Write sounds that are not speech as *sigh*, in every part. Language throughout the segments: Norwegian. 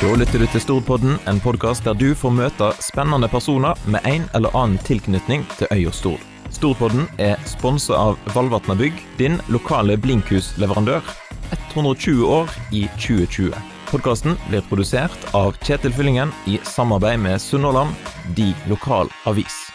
Da lytter du til Storpodden, en podkast der du får møte spennende personer med en eller annen tilknytning til øya Stord. Storpodden er sponsa av Valvatna Bygg, din lokale blinkhusleverandør. 120 år i 2020. Podkasten blir produsert av Kjetil Fyllingen i samarbeid med Sunnhordland, de lokal avis.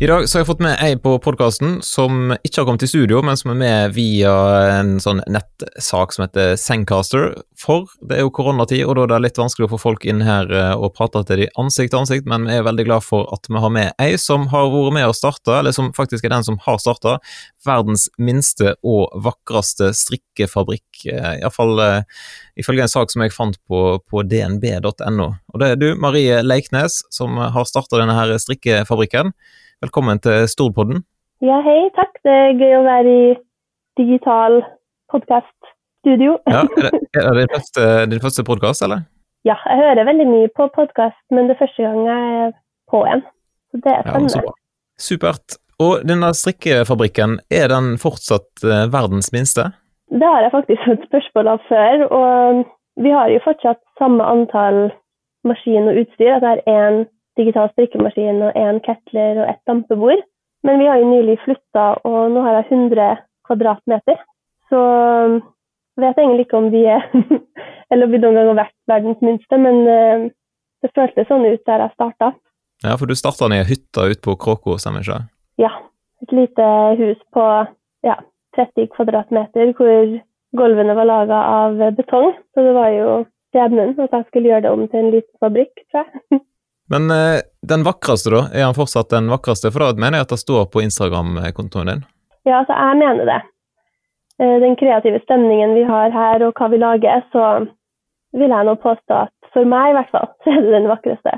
I dag så har jeg fått med ei på podkasten som ikke har kommet i studio, men som er med via en sånn nettsak som heter Sengcaster. For det er jo koronatid, og da er det litt vanskelig å få folk inn her eh, og prate til de ansikt til ansikt, men vi er veldig glad for at vi har med ei som har vært med å starte, eller som faktisk er den som har starta, verdens minste og vakreste strikkefabrikk. Eh, Iallfall uh, ifølge en sak som jeg fant på, på dnb.no. Og det er du, Marie Leiknes, som har starta denne her strikkefabrikken. Velkommen til Storpodden. Ja, hei, takk. Det er gøy å være i digital podkaststudio. Ja, er det, *laughs* er det din første, din første podkast, eller? ja, jeg hører veldig mye på podkast, men det er første gang jeg er på en. Så det er spennende. Ja. Supert. Og denne strikkefabrikken, er den fortsatt eh, verdens minste? det har jeg faktisk fått spørsmål av før, og vi har jo fortsatt samme antall maskin og utstyr. At det er én digital strikkemaskin og én kettler og ett dampebord. Men vi har jo nylig flytta, og nå har jeg 100 kvadratmeter. Så vet jeg egentlig ikke om vi er *laughs* Eller om vi noen gang har vært verdens minste, men eh, det føltes sånn ut der jeg starta. Ja, for du starta ned hytta ute på Kråkå, stemmer ikke det? Ja. Et lite hus på ja, 30 kvadratmeter hvor gulvene var laga av betong. Så det var jo skjebnen at jeg skulle gjøre det om til en liten fabrikk, tror jeg. *laughs* Men eh, den vakreste, da? Er han fortsatt den vakreste? For da mener jeg at det står på Instagram-kontoen din. Ja, altså jeg mener det. Eh, Den kreative stemningen vi har her og hva vi lager, så vil jeg nå påstå at for meg i hvert fall, så er det den vakreste.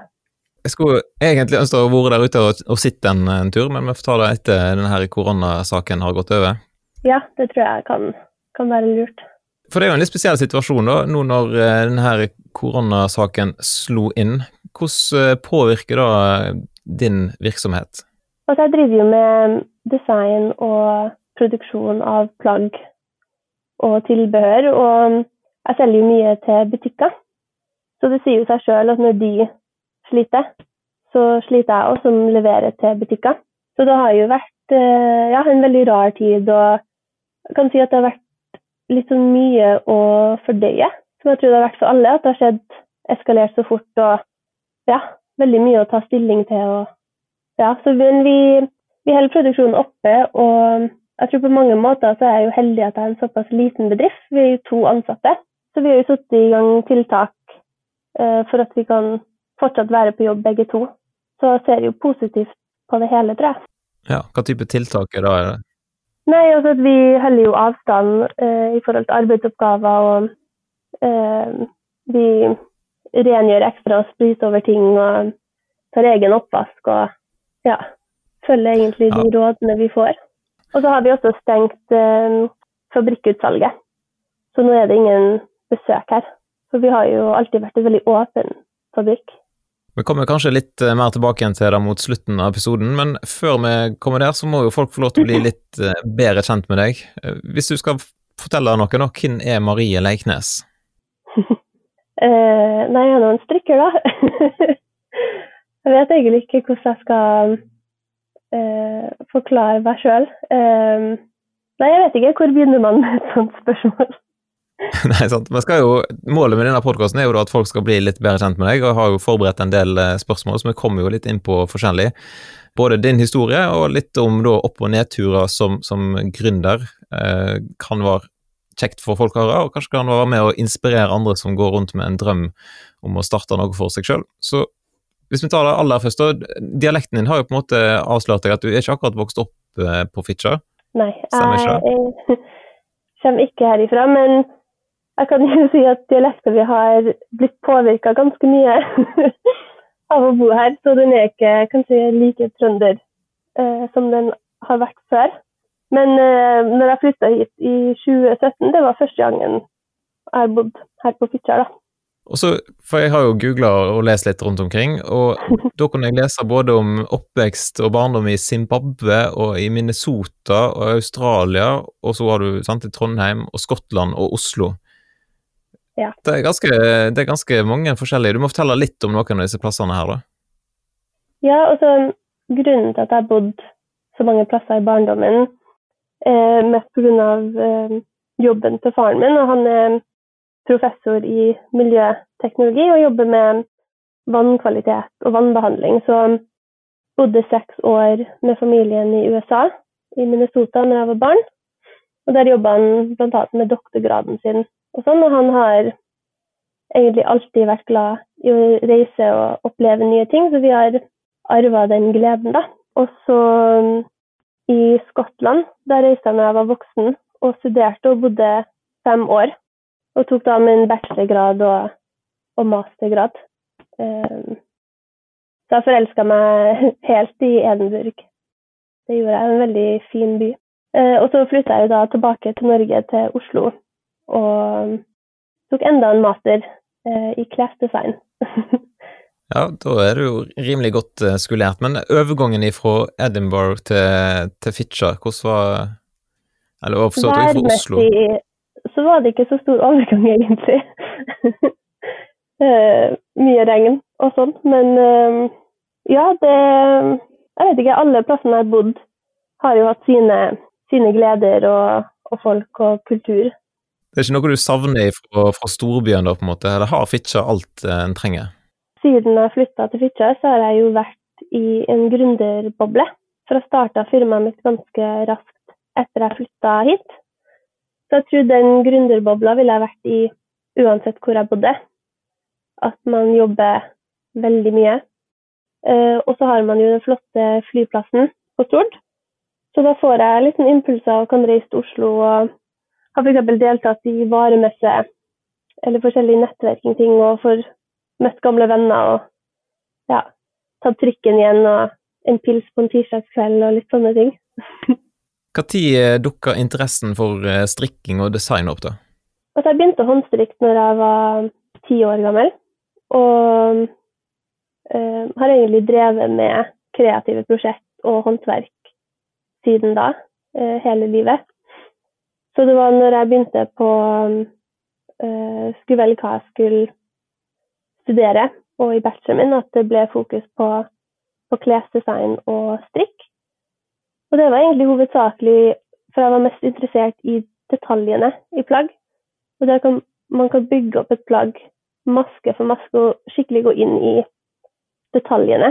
Jeg skulle egentlig ønske å være der ute og, og sitte en, en tur, men vi får ta det etter denne koronasaken har gått over. Ja, det tror jeg kan, kan være lurt. For det er jo en litt spesiell situasjon da, nå når eh, denne koronasaken slo inn. Hvordan eh, påvirker da din virksomhet? Altså, jeg driver jo med design og produksjon av plagg og tilbehør, og jeg selger jo mye til butikker. Så det sier jo seg sjøl at når de sliter, så sliter jeg også som leverer til butikker. Så det har jo vært eh, ja, en veldig rar tid, og jeg kan si at det har vært litt sånn mye å fordøye. Som jeg tror det har vært for alle, at det har skjedd eskalert så fort, og ja, veldig mye å ta stilling til. og ja, så men vi, vi holder produksjonen oppe, og jeg tror på mange måter så er jeg jo heldig at jeg er en såpass liten bedrift. Vi er jo to ansatte, så vi har jo satt i gang tiltak eh, for at vi kan fortsatt være på jobb begge to. Så jeg ser jo positivt på det hele, tror jeg. Ja, hva type tiltak er det? Nei, altså at vi holder jo avstand eh, i forhold til arbeidsoppgaver, og eh, vi rengjør ekstra og spryter over ting og tar egen oppvask og ja, følger egentlig de rådene vi får. Og så har vi også stengt eh, fabrikkutsalget, så nå er det ingen besøk her. For vi har jo alltid vært en veldig åpen fabrikk. Vi kommer kanskje litt eh, mer tilbake igjen til det mot slutten av episoden, men før vi kommer der, så må jo folk få lov til å bli litt eh, bedre kjent med deg. Eh, Hvis du skal fortelle noe nå, hvem er Marie Leiknes? *laughs* Eh, nei, jeg er nå en strikker, da. *laughs* jeg vet egentlig ikke hvordan jeg skal eh, forklare meg sjøl. Eh, nei, jeg vet ikke. Hvor begynner man med et sånt spørsmål? *laughs* Nei, sant. Men jo, målet med denne podkasten er jo at folk skal bli litt bedre kjent med deg, og har jo forberedt en del eh, spørsmål, så vi kommer jo litt inn på forskjellig. Både din historie og litt om da opp- og nedturer som, som gründer eh, kan være kjekt for folk å høre, og kanskje kan være med å inspirere andre som går rundt med en drøm om å starte noe for seg sjøl. Så hvis vi tar det aller først, da. Dialekten din har jo på en måte avslørt deg at du er ikke akkurat vokst opp eh, på Fitjar. Nei, jeg, jeg *laughs* kommer ikke herifra. Men jeg kan jo si at dialekten vi har blitt påvirka ganske mye *laughs* av å bo her. Så den er ikke kanskje like trønder eh, som den har vært før. Men eh, når jeg flytta hit i 2017, det var første gangen jeg har bodd her på Fitjar. da. Og så, for Jeg har jo googla og lest litt rundt omkring, og *laughs* da kunne jeg lese både om oppvekst og barndom i Zimbabwe og i Minnesota og Australia, og så var du sant, i Trondheim og Skottland og Oslo. Ja. Det er, ganske, det er ganske mange forskjellige. Du må fortelle litt om noen av disse plassene her, da. Ja, altså grunnen til at jeg har bodd så mange plasser i barndommen, eh, mest pga. Eh, jobben til faren min. og Han er professor i miljøteknologi og jobber med vannkvalitet og vannbehandling. Så jeg bodde seks år med familien i USA, i Minnesota, da jeg var barn. Og der jobba han bl.a. med doktorgraden sin og sånn, og han har egentlig alltid vært glad i å reise og oppleve nye ting, så vi har arva den gleden, da. Og så i Skottland, der reiste jeg da jeg var voksen og studerte og bodde fem år. Og tok da min bachelorgrad og, og mastergrad. Um, så jeg forelska meg *laughs* helt i Edinburgh. Det gjorde jeg. En veldig fin by. Uh, og så flytta jeg da tilbake til Norge, til Oslo, og tok enda en master eh, i klesdesign. *laughs* ja, da er du jo rimelig godt uh, skolert. Men overgangen fra Edinburgh til, til Fitjar, hvordan var Eller forstått fra Oslo? Så var det ikke så stor overgang, egentlig. *laughs* mye regn og sånn. Men ja, det Jeg vet ikke, alle plassene jeg har bodd, har jo hatt sine, sine gleder og, og, folk og kultur. Det er ikke noe du savner fra, fra storbyen, da, på en måte? Eller har Fitjar alt eh, en trenger? Siden jeg flytta til Fitjar, så har jeg jo vært i en gründerboble. For jeg starta firmaet mitt ganske raskt etter jeg flytta hit. Så jeg tror den gründerbobla ville jeg vært i uansett hvor jeg bodde. At man jobber veldig mye. Uh, og så har man jo den flotte flyplassen på Stord. Så da får jeg litt sånn impulser og kan reise til Oslo og har f.eks. deltatt i varemesse eller forskjellige nettverking og får møtt gamle venner og ja, tatt trikken igjen og en pils på en tirsdagskveld og litt sånne ting. *laughs* Når eh, dukka interessen for eh, strikking og design opp, da? At jeg begynte å håndstrikke når jeg var ti år gammel. Og øh, har egentlig drevet med kreative prosjekt og håndverk siden da, øh, hele livet. Så det var når jeg begynte på uh, Skulle velge hva jeg skulle studere, og i bacheloren min, at det ble fokus på, på klesdesign og strikk. Og det var egentlig hovedsakelig for jeg var mest interessert i detaljene i plagg. Og der kan, man kan bygge opp et plagg maske for maske og skikkelig gå inn i detaljene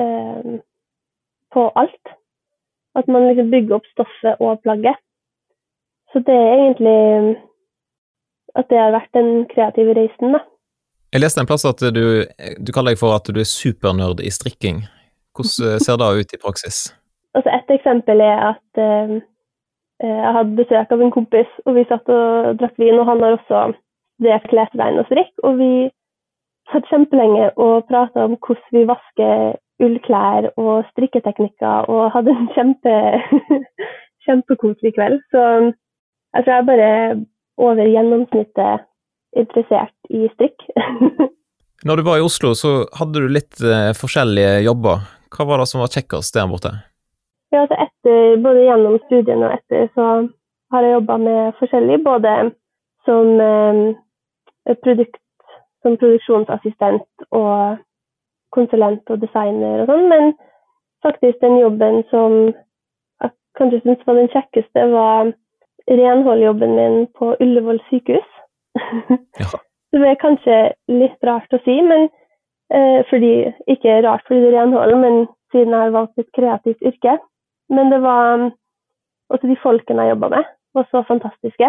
uh, på alt. At man liksom bygger opp stoffet og plagget. Så det er egentlig at det har vært den kreative reisen, da. Jeg leste en plass at du, du kaller deg for at du er supernerd i strikking. Hvordan ser det ut i praksis? Altså Et eksempel er at uh, jeg hadde besøk av en kompis, og vi satt og drakk vin. Og han har også studert klesdesign og strikk. Og vi satt kjempelenge og prata om hvordan vi vasker ullklær og strikketeknikker og hadde en kjempe, *laughs* kjempekoselig kveld. Så tror jeg er bare over gjennomsnittet interessert i strikk. *laughs* Når du var i Oslo, så hadde du litt eh, forskjellige jobber. Hva var det som var kjekkest der borte? Ja, altså etter, Både gjennom studiene og etter så har jeg jobba med forskjellig. Både som eh, produkt, som produksjonsassistent og konsulent og designer og sånn, men faktisk den jobben som jeg kanskje syntes var den kjekkeste, var renholdjobben min på Ullevål sykehus. Ja. *laughs* det er kanskje litt rart å si, men eh, fordi, ikke rart fordi det er renhold, men siden jeg har valgt et kreativt yrke. Men det var også de folkene jeg jobba med, var så fantastiske.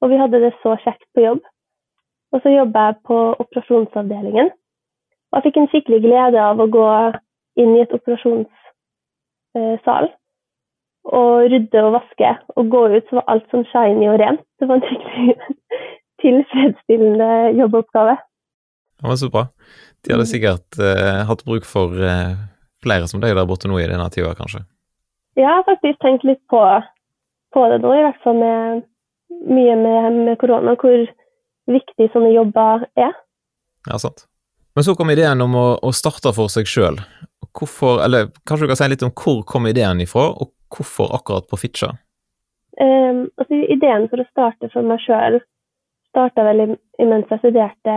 Og vi hadde det så kjekt på jobb. Og så jobba jeg på operasjonsavdelingen. Og jeg fikk en skikkelig glede av å gå inn i et operasjonssal og rydde og vaske. Og gå ut så var alt sånn shiny og rent. Det var en skikkelig *laughs* tilfredsstillende jobboppgave. Det var så bra. De hadde mm. sikkert eh, hatt bruk for eh, flere som deg der borte nå i denne tida, kanskje? Ja, jeg har faktisk tenkt litt på, på det nå, i hvert fall med mye med, med korona, hvor viktig sånne jobber er. Ja, sant. Men så kom ideen om å, å starte for seg sjøl. Eller kanskje du kan si litt om hvor kom ideen ifra, og hvorfor akkurat på Fitja? Um, altså, ideen for å starte for meg sjøl starta vel imens jeg studerte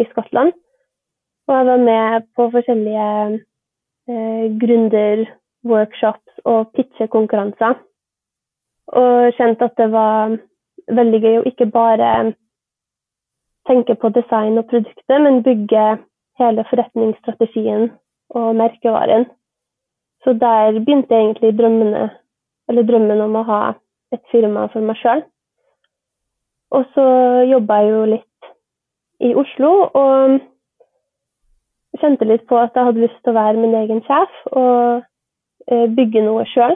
i Skottland. Og jeg var med på forskjellige eh, gründerworkshops og pitchekonkurranser. Og kjente at det var veldig gøy å ikke bare tenke på design og produktet, men bygge hele forretningsstrategien og merkevaren. Så der begynte egentlig drømmene, drømmen om å ha et firma for meg sjøl. Og så jobba jeg jo litt i Oslo og kjente litt på at jeg hadde lyst til å være min egen sjef og eh, bygge noe sjøl.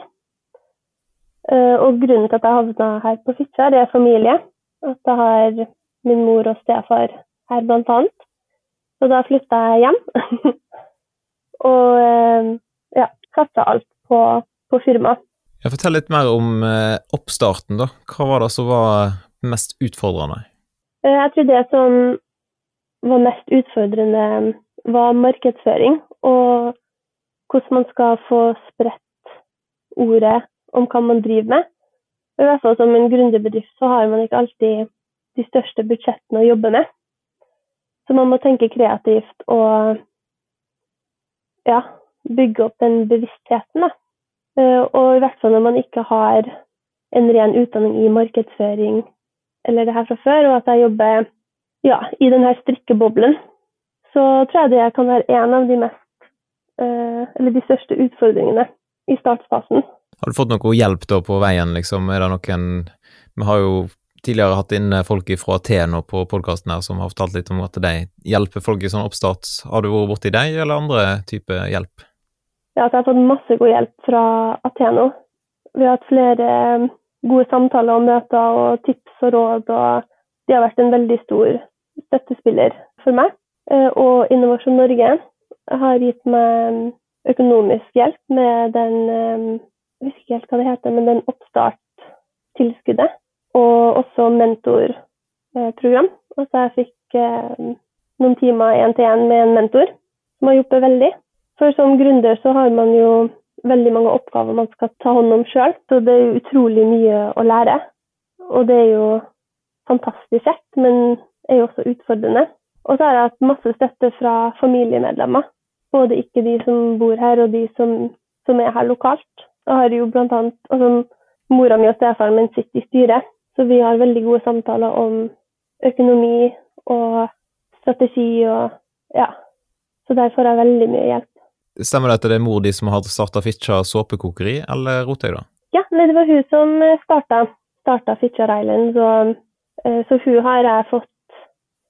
Eh, og grunnen til at jeg havna her på Fitjar, er familie. At jeg har min mor og stefar her, blant annet. Så da flytta jeg hjem. *laughs* og eh, satsa alt på, på firmaet. Fortell litt mer om oppstarten, da. Hva var det som var mest utfordrende? Eh, jeg tror det som var mest utfordrende, var markedsføring. Og hvordan man skal få spredt ordet om hva man driver med. I hvert fall som en gründerbedrift så har man ikke alltid de største budsjettene å jobbe med. Så man må tenke kreativt og ja, bygge opp den bevisstheten. Da. Eh, og i hvert fall når man ikke har en ren utdanning i markedsføring eller det her fra før, og at jeg jobber ja, i denne strikkeboblen, så tror jeg det kan være en av de mest uh, eller de største utfordringene i startfasen. Har du fått noe hjelp da på veien, liksom? Er det noen Vi har jo tidligere hatt inn folk fra Ateno på podkasten her som har fortalt litt om at de hjelper folk i sånn oppstart. Har du vært borti deg, eller andre type hjelp? Ja, jeg har fått masse god hjelp fra Ateno. Vi har hatt flere gode samtaler og møter og tips og råd. og De har vært en veldig stor støttespiller for meg. Eh, og Innovasjon Norge har gitt meg økonomisk hjelp med den eh, jeg husker ikke helt hva det heter, men den oppstarttilskuddet. Og også mentorprogram. Altså jeg fikk eh, noen timer én til én med en mentor, som har hjulpet veldig. For som gründer så har man jo veldig mange oppgaver man skal ta hånd om sjøl. Så det er utrolig mye å lære. Og det er jo fantastisk kjekt, men er jo også utfordrende. Og så har jeg hatt masse støtte fra familiemedlemmer. Både ikke de som bor her, og de som, som er her lokalt. Jeg har jo blant annet, altså, Mora mi og stefaren min sitter i styret, så vi har veldig gode samtaler om økonomi og strategi og ja. Så der får jeg veldig mye hjelp. Stemmer det at det er mor di som har starta Fitjar såpekokeri, eller roter jeg da? Ja, det var hun som starta, starta Fitjar Island, så, eh, så, hun har jeg fått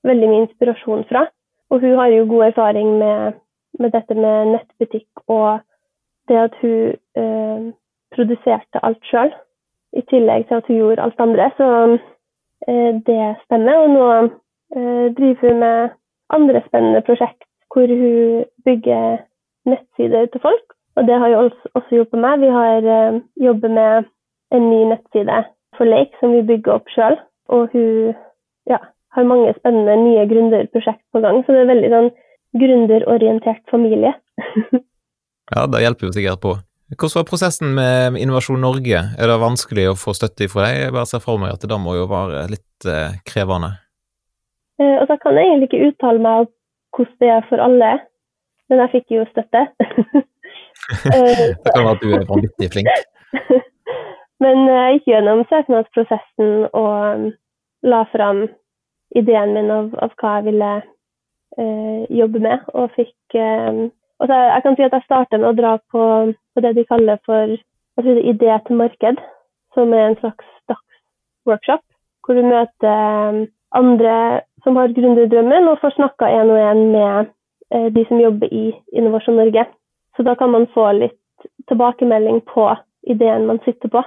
veldig mye inspirasjon fra. Og hun har jo god erfaring med, med dette med nettbutikk og det at hun eh, produserte alt sjøl, i tillegg til at hun gjorde alt andre. Så eh, det stemmer. Og nå eh, driver hun med andre spennende prosjekt hvor hun bygger nettsider til folk. Og det har jo også hjulpet meg. Vi har uh, jobber med en ny nettside for Lake som vi bygger opp sjøl. Og hun ja, har mange spennende nye gründerprosjekt på gang. Så det er veldig sånn gründerorientert familie. *laughs* ja, det hjelper jo sikkert på. Hvordan var prosessen med Innovasjon Norge? Er det vanskelig å få støtte fra deg? Jeg bare ser for meg at det da må jo være litt eh, krevende. Eh, og så kan jeg egentlig ikke uttale meg om hvordan det er for alle. Men jeg fikk jo støtte. *laughs* Eh, det kan være at du er vanvittig flink. *laughs* Men eh, jeg gikk gjennom søknadsprosessen og um, la fram ideen min av, av hva jeg ville eh, jobbe med, og fikk eh, og så Jeg kan si at jeg starta med å dra på, på det de kaller for det, idé til marked, som er en slags dagsworkshop, hvor du møter um, andre som har gründerdrømmen, og får snakka én og én med Eh, de som jobber i Innovasjon Norge. Så da kan man få litt tilbakemelding på ideen man sitter på.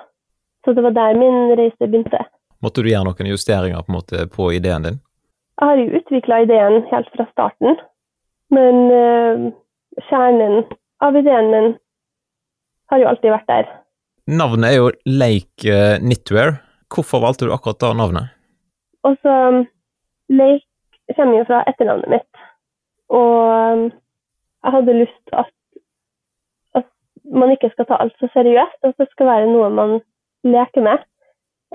Så det var der min reise begynte. Måtte du gjøre noen justeringer på, måte, på ideen din? Jeg har jo utvikla ideen helt fra starten, men uh, kjernen av ideen min har jo alltid vært der. Navnet er jo Lake uh, Knitwear. Hvorfor valgte du akkurat da navnet? Også, Lake kommer jo fra etternavnet mitt. Og um, jeg hadde lyst at, at man ikke skal ta alt så seriøst, at det skal være noe man leker med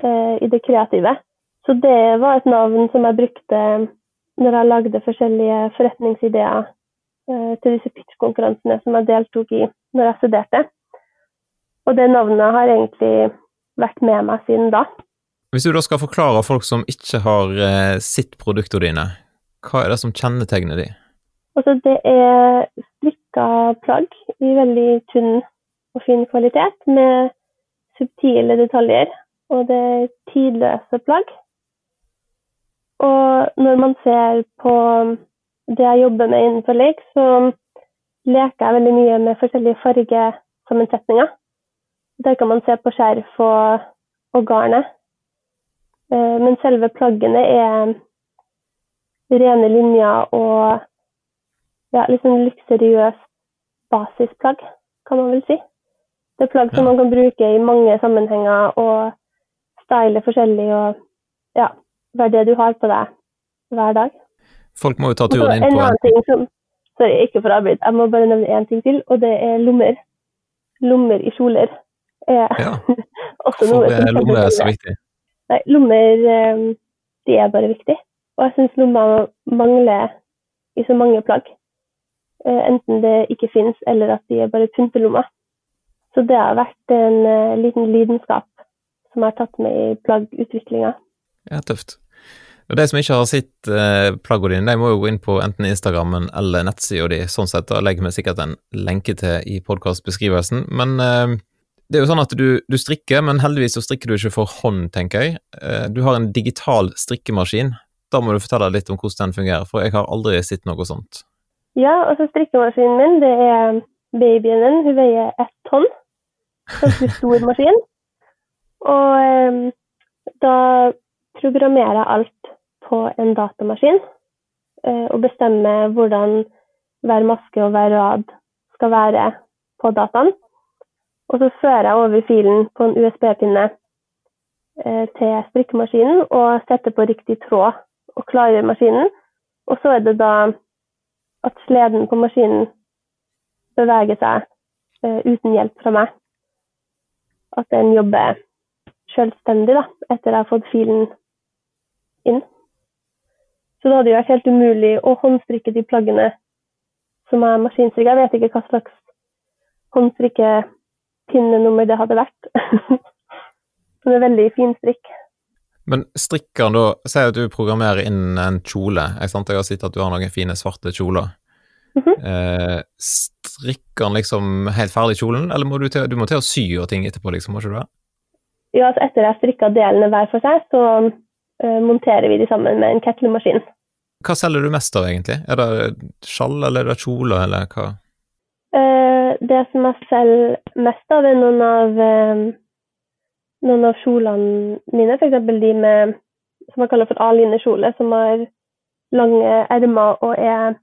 eh, i det kreative. Så det var et navn som jeg brukte når jeg lagde forskjellige forretningsideer eh, til disse pitch-konkurransene som jeg deltok i når jeg studerte. Og det navnet har egentlig vært med meg siden da. Hvis du da skal forklare folk som ikke har eh, sett produktene dine, hva er det som kjennetegner de? Altså, det er strikka plagg i veldig tynn og fin kvalitet, med subtile detaljer. Og det er tidløse plagg. Og når man ser på det jeg jobber med innenfor lek, så leker jeg veldig mye med forskjellige fargesammensetninger. Der kan man se på skjerf og, og garnet. Eh, men selve plaggene er rene linjer og ja, liksom luksuriøst basisplagg, kan man vel si. Det er plagg som man kan bruke i mange sammenhenger og style forskjellig og ja, være det du har på deg hver dag. Folk må jo ta turen inn på en ting som, Sorry, ikke for arbeid. jeg må bare nevne én ting til, og det er lommer. Lommer i kjoler er Ja. *laughs* også noe lomme er så viktig. Nei, lommer eh, de er bare viktig. Og jeg syns lommer mangler i så mange plagg. Eh, Enten det ikke finnes, eller at de er bare pyntelommer. Så det har vært en eh, liten lidenskap som har tatt med i plaggutviklinga. Ja, tøft. Og De som ikke har sett eh, plaggene dine, de må jo gå inn på enten Instagrammen eller nettsida di. Sånn sett, da legger vi sikkert en lenke til i podkastbeskrivelsen. Men eh, det er jo sånn at du, du strikker, men heldigvis så strikker du ikke for hånd, tenker jeg. Eh, du har en digital strikkemaskin. Da må du fortelle litt om hvordan den fungerer, for jeg har aldri sett noe sånt. Ja, og så strikkemaskinen min, det er babyen min. Hun veier ett tonn. Ganske stor maskin. Og um, da programmerer jeg alt på en datamaskin. Uh, og bestemmer hvordan hver maske og hver rad skal være på dataen. Og så fører jeg over filen på en USB-pinne uh, til strikkemaskinen og setter på riktig tråd og klarer maskinen. Og så er det da at sleden på maskinen beveger seg eh, uten hjelp fra meg. At den jobber selvstendig da, etter jeg har fått filen inn. Så det hadde jo vært helt umulig å håndstrikke de plaggene som er maskinstrikka. Jeg vet ikke hva slags håndstrikkepinnenummer det hadde vært. *laughs* Det er veldig fin strikk. Men strikker den da Si at du programmerer inn en kjole. Jeg, sant? jeg har sett at du har noen fine svarte kjoler. Mhm. eh, strikker den liksom helt ferdig kjolen, eller må du, til, du må til å sy og ting etterpå, liksom, må ikke du det? Ja, altså etter jeg har strikka delene hver for seg, så uh, monterer vi de sammen med en ketlemaskin. Hva selger du mest av, egentlig? Er det skjall, eller er det kjoler, eller hva? Uh, det som jeg selger mest av, er noen av eh, noen av kjolene mine, f.eks. de med som jeg kaller for A-linekjole, som har lange ermer og er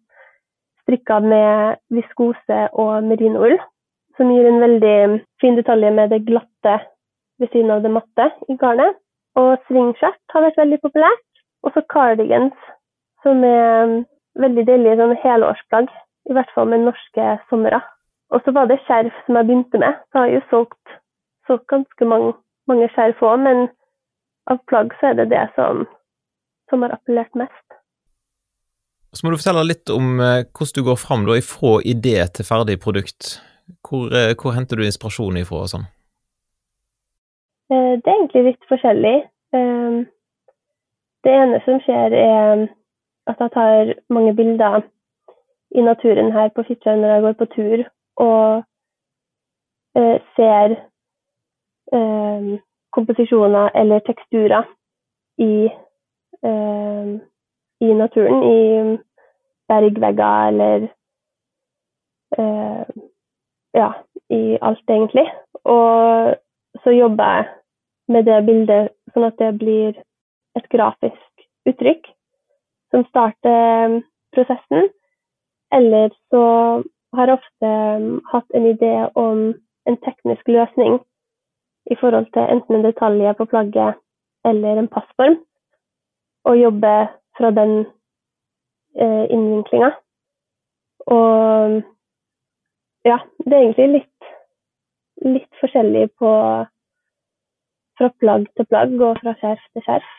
strikka med viskose og merinoull, som gir en veldig fin detalj med det glatte ved siden av det matte i garnet. Og svingskjørt har vært veldig populært. Og så cardigans, som er veldig deilige sånn helårsplagg, i hvert fall med norske somre. Og så var det skjerf som jeg begynte med. Så har jeg jo solgt, solgt ganske mange, mange skjerf òg, men av plagg så er det det som, som har appellert mest. Så må du fortelle litt om eh, hvordan du går fram da, ifra idé til ferdig produkt. Hvor, eh, hvor henter du inspirasjon ifra og sånn? Eh, Det er egentlig litt forskjellig. Eh, Det ene som skjer, er at jeg tar mange bilder i naturen her på Fitjar når jeg går på tur, og ser eh, komposisjoner eller teksturer i, eh, i naturen. I bergvegger eller eh, Ja, i alt, egentlig. Og så jobber jeg med det bildet sånn at det blir et grafisk uttrykk som starter prosessen. Eller så har jeg ofte um, hatt en idé om en teknisk løsning i forhold til enten en detalj på plagget eller en passform, og jobbe fra den eh, innvinklinga. Og ja, det er egentlig litt, litt forskjellig på fra plagg til plagg og fra skjerf til skjerf.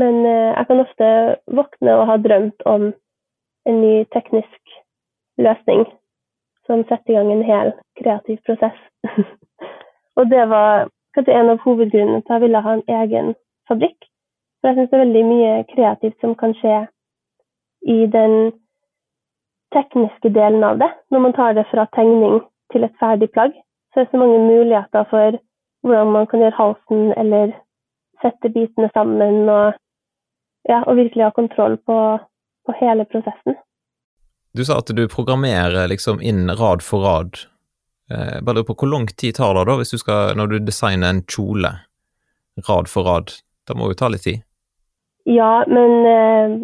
Men eh, jeg kan ofte våkne og ha drømt om en ny teknisk løsning som setter i gang en hel kreativ prosess. *laughs* og det var kanskje en av hovedgrunnene til at jeg ville ha en egen fabrikk. For jeg syns det er veldig mye kreativt som kan skje i den tekniske delen av det. Når man tar det fra tegning til et ferdig plagg, så er det så mange muligheter for hvordan man kan gjøre halsen eller sette bitene sammen og, ja, og virkelig ha kontroll på, på hele prosessen. Du sa at du programmerer liksom inn rad for rad. Eh, bare lurer på Hvor lang tid tar det da, hvis du skal, når du designer en kjole rad for rad? Det må jo ta litt tid? Ja, men eh,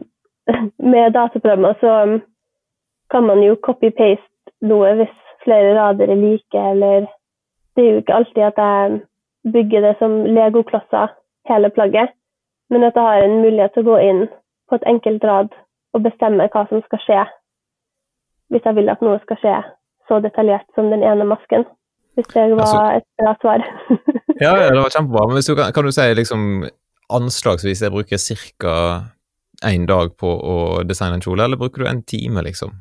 med dataprogrammer så kan man jo copy-paste noe hvis flere rader er like, eller Det er jo ikke alltid at jeg bygger det som legoklosser, hele plagget, men at jeg har en mulighet til å gå inn på et enkelt rad og bestemme hva som skal skje hvis jeg vil at noe skal skje så detaljert som den ene masken. Hvis det var altså, et bra svar. *laughs* ja, ja, det var kjempebra. Men du kan, kan du si liksom anslagsvis jeg bruker ca. én dag på å designe en kjole, eller bruker du en time, liksom?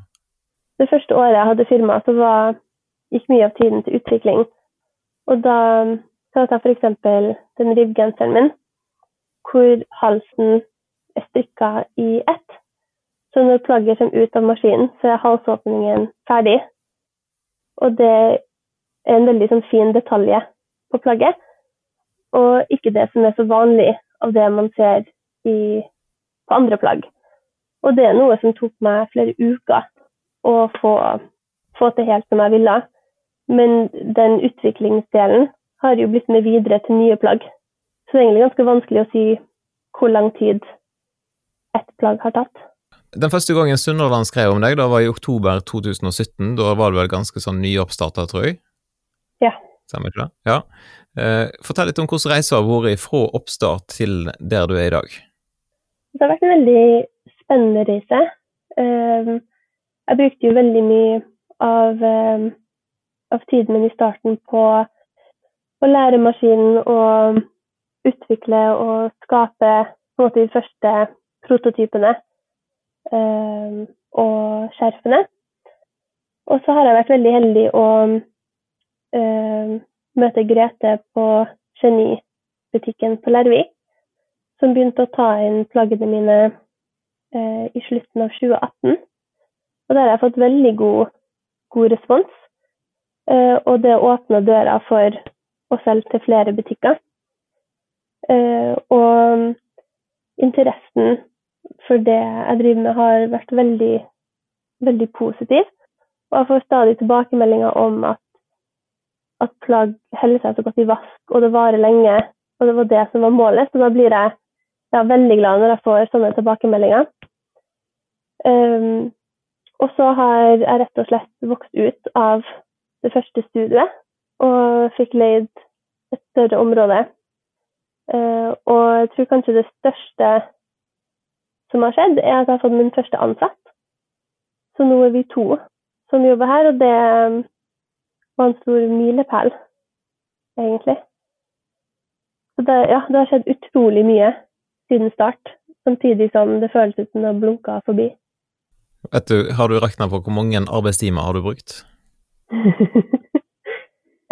Det første året jeg hadde firma, så var, gikk mye av tiden til utvikling. Og da kan jeg ta f.eks. den ribbgenseren min, hvor halsen er strikka i ett. Så når plagget kommer ut av maskinen, så er halsåpningen ferdig. Og det er en veldig sånn, fin detalj på plagget. Og ikke det som er så vanlig av det man ser i, på andre plagg. Og det er noe som tok meg flere uker å få, få til helt som jeg ville. Men den utviklingsdelen har jo blitt med videre til nye plagg. Så det er egentlig ganske vanskelig å si hvor lang tid ett plagg har tatt. Den første gangen Sunnhordland skrev om deg, da var i oktober 2017. Da var du vel ganske sånn nyoppstarta, tror jeg? Ja. Stemmer ikke det? Ja. Eh, fortell litt om hvordan reisa har vært fra oppstart til der du er i dag. Det har vært en veldig spennende reise. Eh, jeg brukte jo veldig mye av, eh, av tiden min i starten på å lære maskinen og utvikle og skape på en måte de første prototypene og skjerfene. Og så har jeg vært veldig heldig å uh, møte Grete på Genibutikken på Larvik, som begynte å ta inn plaggene mine uh, i slutten av 2018. Og der har jeg fått veldig god, god respons. Uh, og det åpna døra for å selge til flere butikker. og interessen for det jeg driver med, har vært veldig, veldig positiv. Og jeg får stadig tilbakemeldinger om at, at plagg holder seg så godt i vask, og det varer lenge. Og det var det som var målet, så da blir jeg ja, veldig glad når jeg får sånne tilbakemeldinger. Um, og så har jeg rett og slett vokst ut av det første studiet og fikk leid et større område. Uh, og jeg tror kanskje det største som har skjedd, er at jeg har fått min første ansatt. Så nå er vi to som jobber her, og det var en stor milepæl, egentlig. Så det, ja, det har skjedd utrolig mye siden start, samtidig som det føles ut som det har blunka forbi. Vet du, Har du regna på hvor mange arbeidstimer har du brukt? *laughs*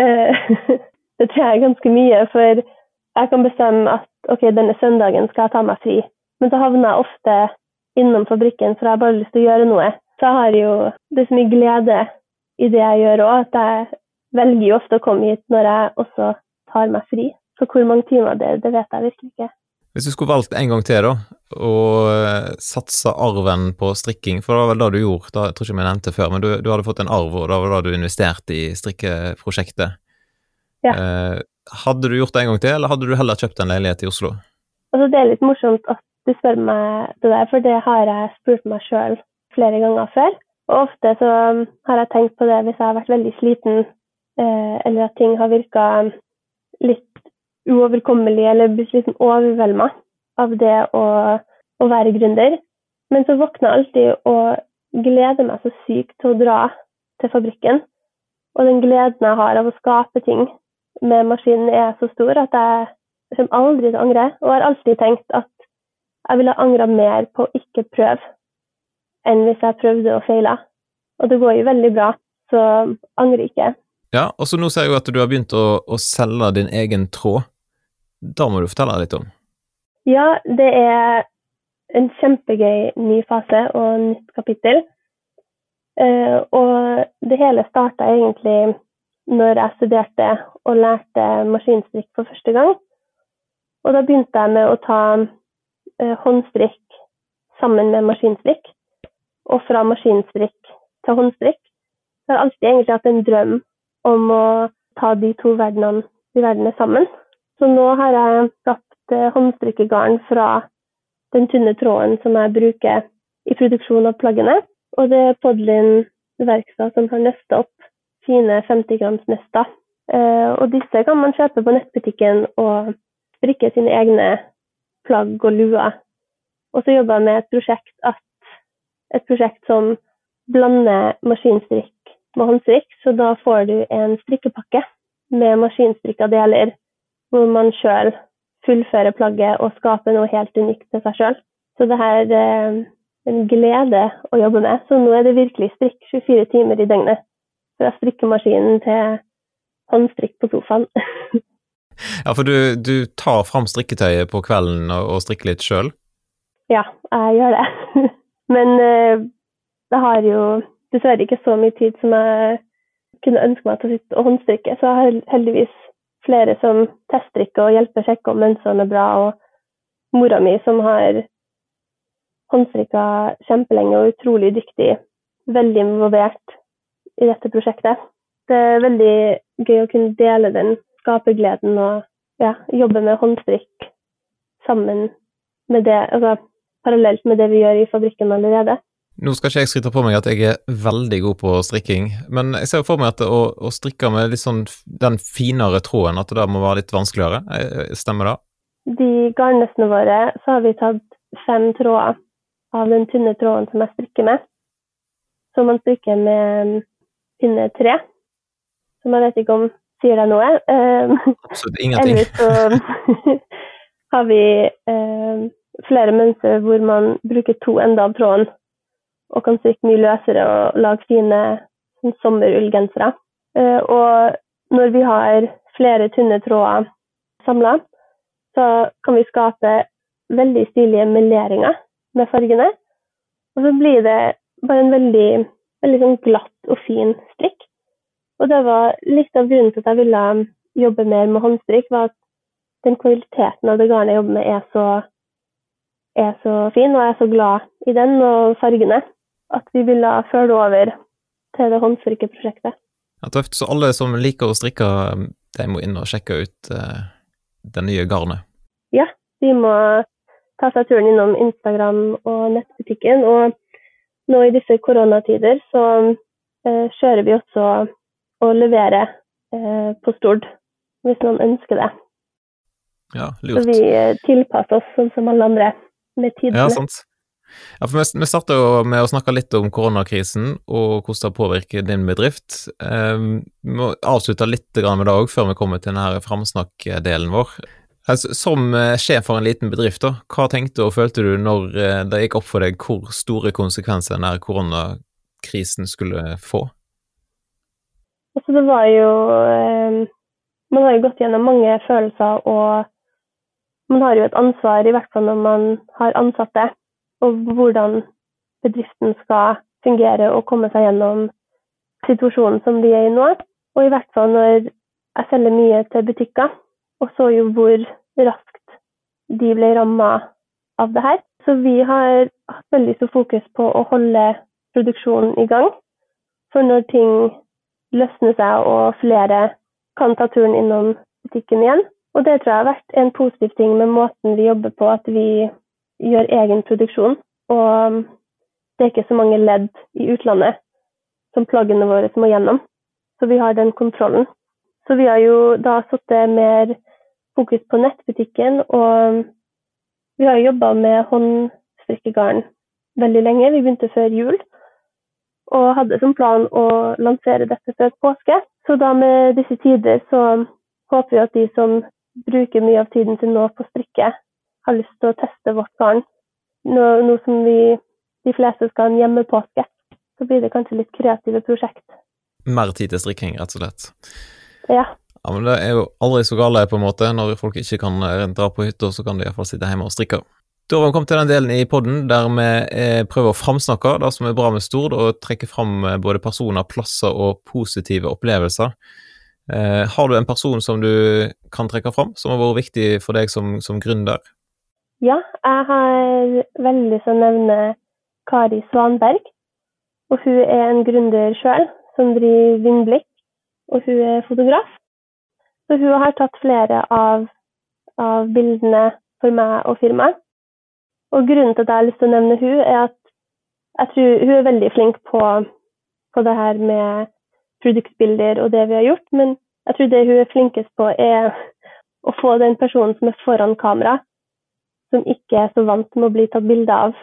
Eh, *laughs* det tror jeg er ganske mye, for jeg kan bestemme at ok, denne søndagen skal jeg ta meg fri. Men så havner jeg ofte innom fabrikken, for jeg har bare lyst til å gjøre noe. Så jeg har jo det så mye glede i det jeg gjør òg, at jeg velger jo ofte å komme hit når jeg også tar meg fri. Så hvor mange timer det er, det vet jeg virkelig ikke. Hvis du skulle valgt en gang til, da, og eh, satsa arven på strikking, for det var vel det du gjorde, da, jeg tror ikke vi nevnte før, men du, du, hadde fått en arv, og da var det du investerte i strikkeprosjektet. Ja. Eh, hadde du gjort det en gang til, eller hadde du heller kjøpt en leilighet i Oslo? Altså, det er litt morsomt at du spør meg det der, for det har jeg spurt meg sjøl flere ganger før. Og ofte så har jeg tenkt på det hvis jeg har vært veldig sliten, eh, eller at ting har virka litt uoverkommelig, eller blitt litt overvelda av det å, å, være gründer. Men så våkner jeg alltid og gleder meg så sykt til å dra til fabrikken. Og den gleden jeg har av å skape ting med maskinen, er så stor at jeg kommer aldri til å angre. Og har alltid tenkt at jeg ville angra mer på å ikke prøve enn hvis jeg prøvde og feila. Og det går jo veldig bra, så angrer ikke. Ja, og så nå ser jeg jo at du har begynt å, å selge din egen tråd. Da må du fortelle litt om. Ja, det er en kjempegøy ny fase og nytt kapittel. Uh, og det hele starta egentlig når jeg studerte og lærte maskinstrikk for første gang. Og da begynte jeg med å ta håndstrikk sammen med maskinstrikk. Og fra maskinstrikk til håndstrikk. Jeg har alltid egentlig hatt en drøm om å ta de to verdenene, de verdenene sammen. Så nå har jeg skapt uh, håndstrikkegarn fra den tynne tråden som jeg bruker i produksjon av plaggene. Og det er Podlin verkstad som har nøsta opp fine 50 grams nøster. Eh, og disse kan man kjøpe på nettbutikken og strikke sine egne plagg og luer. Og så jobber jeg med et prosjekt, at, et prosjekt som blander maskinstrikk med håndstrikk. Så da får du en strikkepakke med maskinstrikka deler, hvor man sjøl fullfører plagget og skaper noe helt unikt til seg sjøl. Så det her er eh, en glede å jobbe med. Så nå er det virkelig strikk 24 timer i døgnet. Fra strikkemaskinen til håndstrikk på sofaen. *laughs* ja, for du, du, tar fram strikketøyet på kvelden og, og strikker litt sjøl? Ja, jeg gjør det. *laughs* Men uh, det har jo dessverre ikke så mye tid som jeg kunne ønske meg til å sitte og håndstrikke, så jeg har heldigvis flere som teststrikker og hjelper å sjekke om mønstrene er bra. Og mora mi som har håndstrikka kjempelenge og utrolig dyktig, veldig involvert i dette prosjektet. Det er veldig gøy å kunne dele den skapergleden og ja, jobbe med håndstrikk sammen med det, altså parallelt med det vi gjør i fabrikken allerede. Nå skal ikke jeg skryte på meg at jeg er veldig god på strikking, men jeg ser for meg at å, å strikke med litt sånn den finere tråden, at det da må være litt vanskeligere. Eh, stemmer det? De garnnøstene våre, så har vi tatt fem tråder av den tynne tråden som jeg strikker med. Så man strikker med pinne tre, Så jeg vet ikke om sier deg noe. Absolutt ingenting. Ellers så *laughs* har vi eh, flere mønstre hvor man bruker to ender av tråden og kan strikke mye løsere og lage fine sommerullgensere. Eh, og når vi har flere tynne tråder samla, så kan vi skape veldig stilige meleringer med fargene. Og så blir det bare en veldig, veldig sånn glatt og fin strikk. Og det var litt av grunnen til at jeg ville jobbe mer med håndstrikk, var at den kvaliteten av det garnet jeg jobber med, er så, er så fin, og jeg er så glad i den og fargene at vi ville det over til det håndstrikkeprosjektet. Ja, tøft. Så alle som liker å strikke, de må inn og sjekke ut uh, det nye garnet? Ja, de må ta seg turen innom Instagram og nettbutikken. Og nå i disse koronatider så uh, kjører vi også og levere uh, på Stord, hvis noen ønsker det. Ja, lurt. Så vi tilpasser oss sånn som alle andre med tidene. Ja, sant. Ja, for Vi, vi starta jo med å snakke litt om koronakrisen og hvordan det påvirker din bedrift. Um, vi må avslutte litt med det òg, før vi kommer til denne framsnakk-delen vår. Altså, som eh, sjef for en liten bedrift, da, hva tenkte og følte du når eh, det gikk opp for deg hvor store konsekvenser denne koronakrisen skulle få? Altså, det var jo um, Man har jo gått gjennom mange følelser, og man har jo et ansvar, i hvert fall når man har ansatte og hvordan bedriften skal fungere og komme seg gjennom situasjonen som de er i nå. Og i hvert fall når jeg selger mye til butikker, og så jo hvor raskt de ble ramma av det her. Så vi har hatt veldig stort fokus på å holde produksjonen i gang. For når ting løsner seg og flere kan ta turen innom butikken igjen. Og det tror jeg har vært en positiv ting med måten vi jobber på, at vi gjør egen produksjon. Og det er ikke så mange ledd i utlandet som plaggene våre må gjennom. Så vi har den kontrollen. Så vi har jo da satt mer fokus på nettbutikken, og vi har jobba med håndstrikkegarn veldig lenge. Vi begynte før jul og hadde som plan å lansere dette før påske. Så da med disse tider så håper vi at de som bruker mye av tiden sin nå på strikke, har lyst til å teste vårt garn nå, nå som vi, de fleste skal ha en hjemmepåske, så blir det kanskje litt kreative prosjekt. Mer tid til strikking, rett og slett. Ja. Ja, men det er jo aldri så gale, på en måte. Når folk ikke kan eh, dra på hytta, så kan de iallfall sitte hjemme og strikke. Da har vi kommet til den delen i podden der vi eh, prøver å framsnakke det som er bra med Stord, og trekke fram eh, både personer, plasser og positive opplevelser. Eh, har du en person som du kan trekke fram, som har vært viktig for deg som, som gründer? Ja, jeg har veldig lyst til å nevne Kari Svanberg. Og hun er en gründer sjøl, som driver Vindblikk, og hun er fotograf. Så hun har tatt flere av, av bildene for meg og firmaet. Og grunnen til at jeg har lyst til å nevne hun, er at jeg tror hun er veldig flink på, på det her med produktbilder og det vi har gjort, men jeg tror det hun er flinkest på, er å få den personen som er foran kamera, som ikke er så vant med å bli tatt bilde av,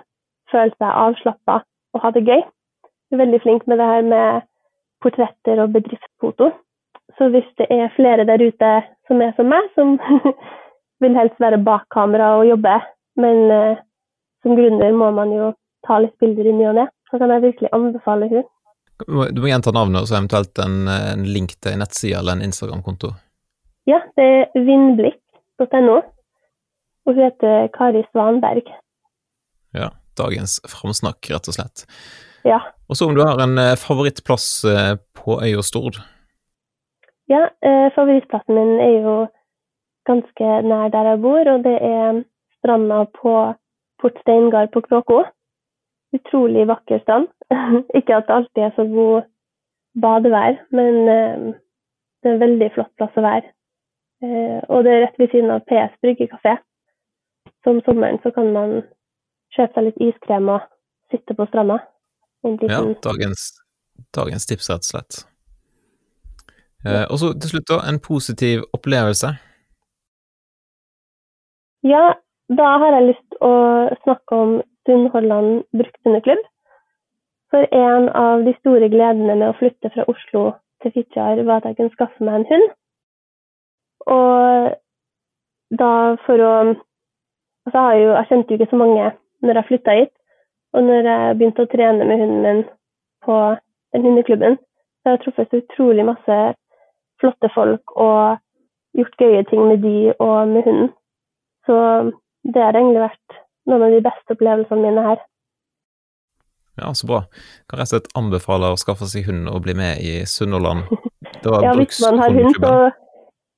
føle seg avslappa og ha det gøy. Hun er veldig flink med det her med portretter og bedriftsfoto. Så hvis det er flere der ute som er som meg, som *laughs* vil helst være bak kamera og jobbe, men uh, som gründer må man jo ta litt bilder i ny og ne, så kan jeg virkelig anbefale hun. Du må gjenta navnet og så eventuelt en, en link til en nettside eller en Instagram-konto. Ja, det er vindblikk.no, og hun heter Kari Svanberg. Ja, dagens framsnakk, rett og slett. Ja. Og så om du har en eh, favorittplass eh, på øya Stord? Ja, eh, favorittplassen min er jo ganske nær der jeg bor, og det er stranda på Port Steingard på Kråko. Utrolig vakker strand. *laughs* Ikke at det alltid er så god badevær, men eh, det er en veldig flott plass å være. Eh, og det er rett ved siden av PS bryggekafé. Så om sommeren så kan man kjøpe seg litt iskrem og sitte på stranda. Ja, dagens, dagens, tips, rett og slett. Eh, og så til slutt, da, en positiv opplevelse. Ja, da har jeg lyst til å snakke om Sunnhordland brukthundeklubb. For en av de store gledene med å flytte fra Oslo til Fitjar var at jeg kunne skaffe meg en hund. Og da for å Altså, jeg, jo, jeg kjente jo ikke så mange når jeg flytta hit. Og når jeg begynte å trene med hunden min på den hundeklubben, så har jeg truffet så utrolig masse flotte folk og gjort gøye ting med de og med hunden. Så det har egentlig vært noen av de beste opplevelsene mine her. Ja, så bra. Kan rett og slett anbefale å skaffe seg hund og bli med i Sunnhordland. *laughs* ja, hvis man har hund, så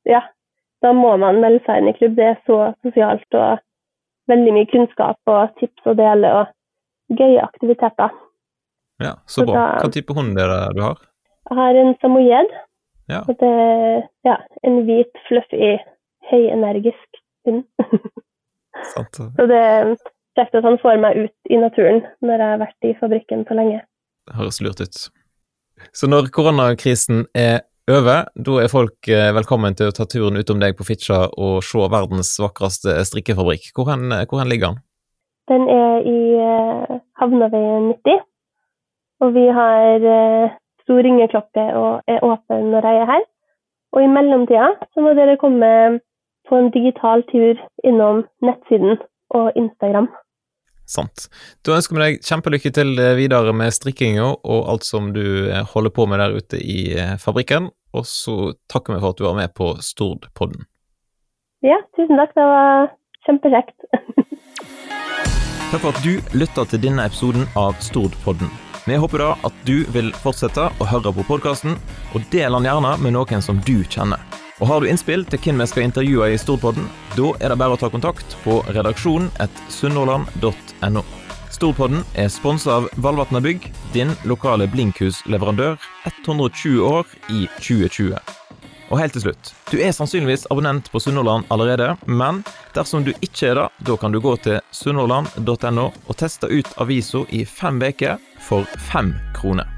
ja, da må man melde seg inn i klubb. Det er så sosialt og veldig mye kunnskap og tips å dele og gøye aktiviteter. Ja, så, så bra. Hva type hund er det du har? Jeg har en samoyed. Ja. Det ja, en hvit, fluffy, høyenergisk hund. *laughs* Sant. Så det er kjekt at han får meg ut i naturen når jeg har vært i fabrikken så lenge. Det høres lurt ut. Så når koronakrisen er over, da er folk eh, velkommen til å ta turen utom deg på Fitja og se verdens vakreste strikkefabrikk. Hvor, hen, hvor hen ligger den? Den er i uh, Havnaveien 90. Og vi har uh, stor ringeklokke og er åpen når jeg er her. Og i mellomtida så må dere komme på en digital tur innom nettsiden og Instagram. Sant. Da ønsker vi deg kjempelykke til eh, videre med strikkinga og alt som du eh, holder på med der ute i eh, fabrikken, og så takker vi for at du var med på Stordpodden. Ja, tusen takk. Det var kjempekjekt. *laughs* takk for at du lytta til denne episoden av Stordpodden. Vi håper da at du vil fortsette å høre på podkasten, og del den gjerne med noen som du kjenner. Og Har du innspill til hvem vi skal intervjue i Storpodden, da er det bare å ta kontakt på redaksjonen redaksjon.sunnhordland.no. Storpodden er sponsa av Valvatna Bygg, din lokale blinkhusleverandør, 120 år i 2020. Og helt til slutt, du er sannsynligvis abonnent på Sunnhordland allerede, men dersom du ikke er det, da kan du gå til sunnhordland.no og teste ut avisa i fem uker for fem kroner.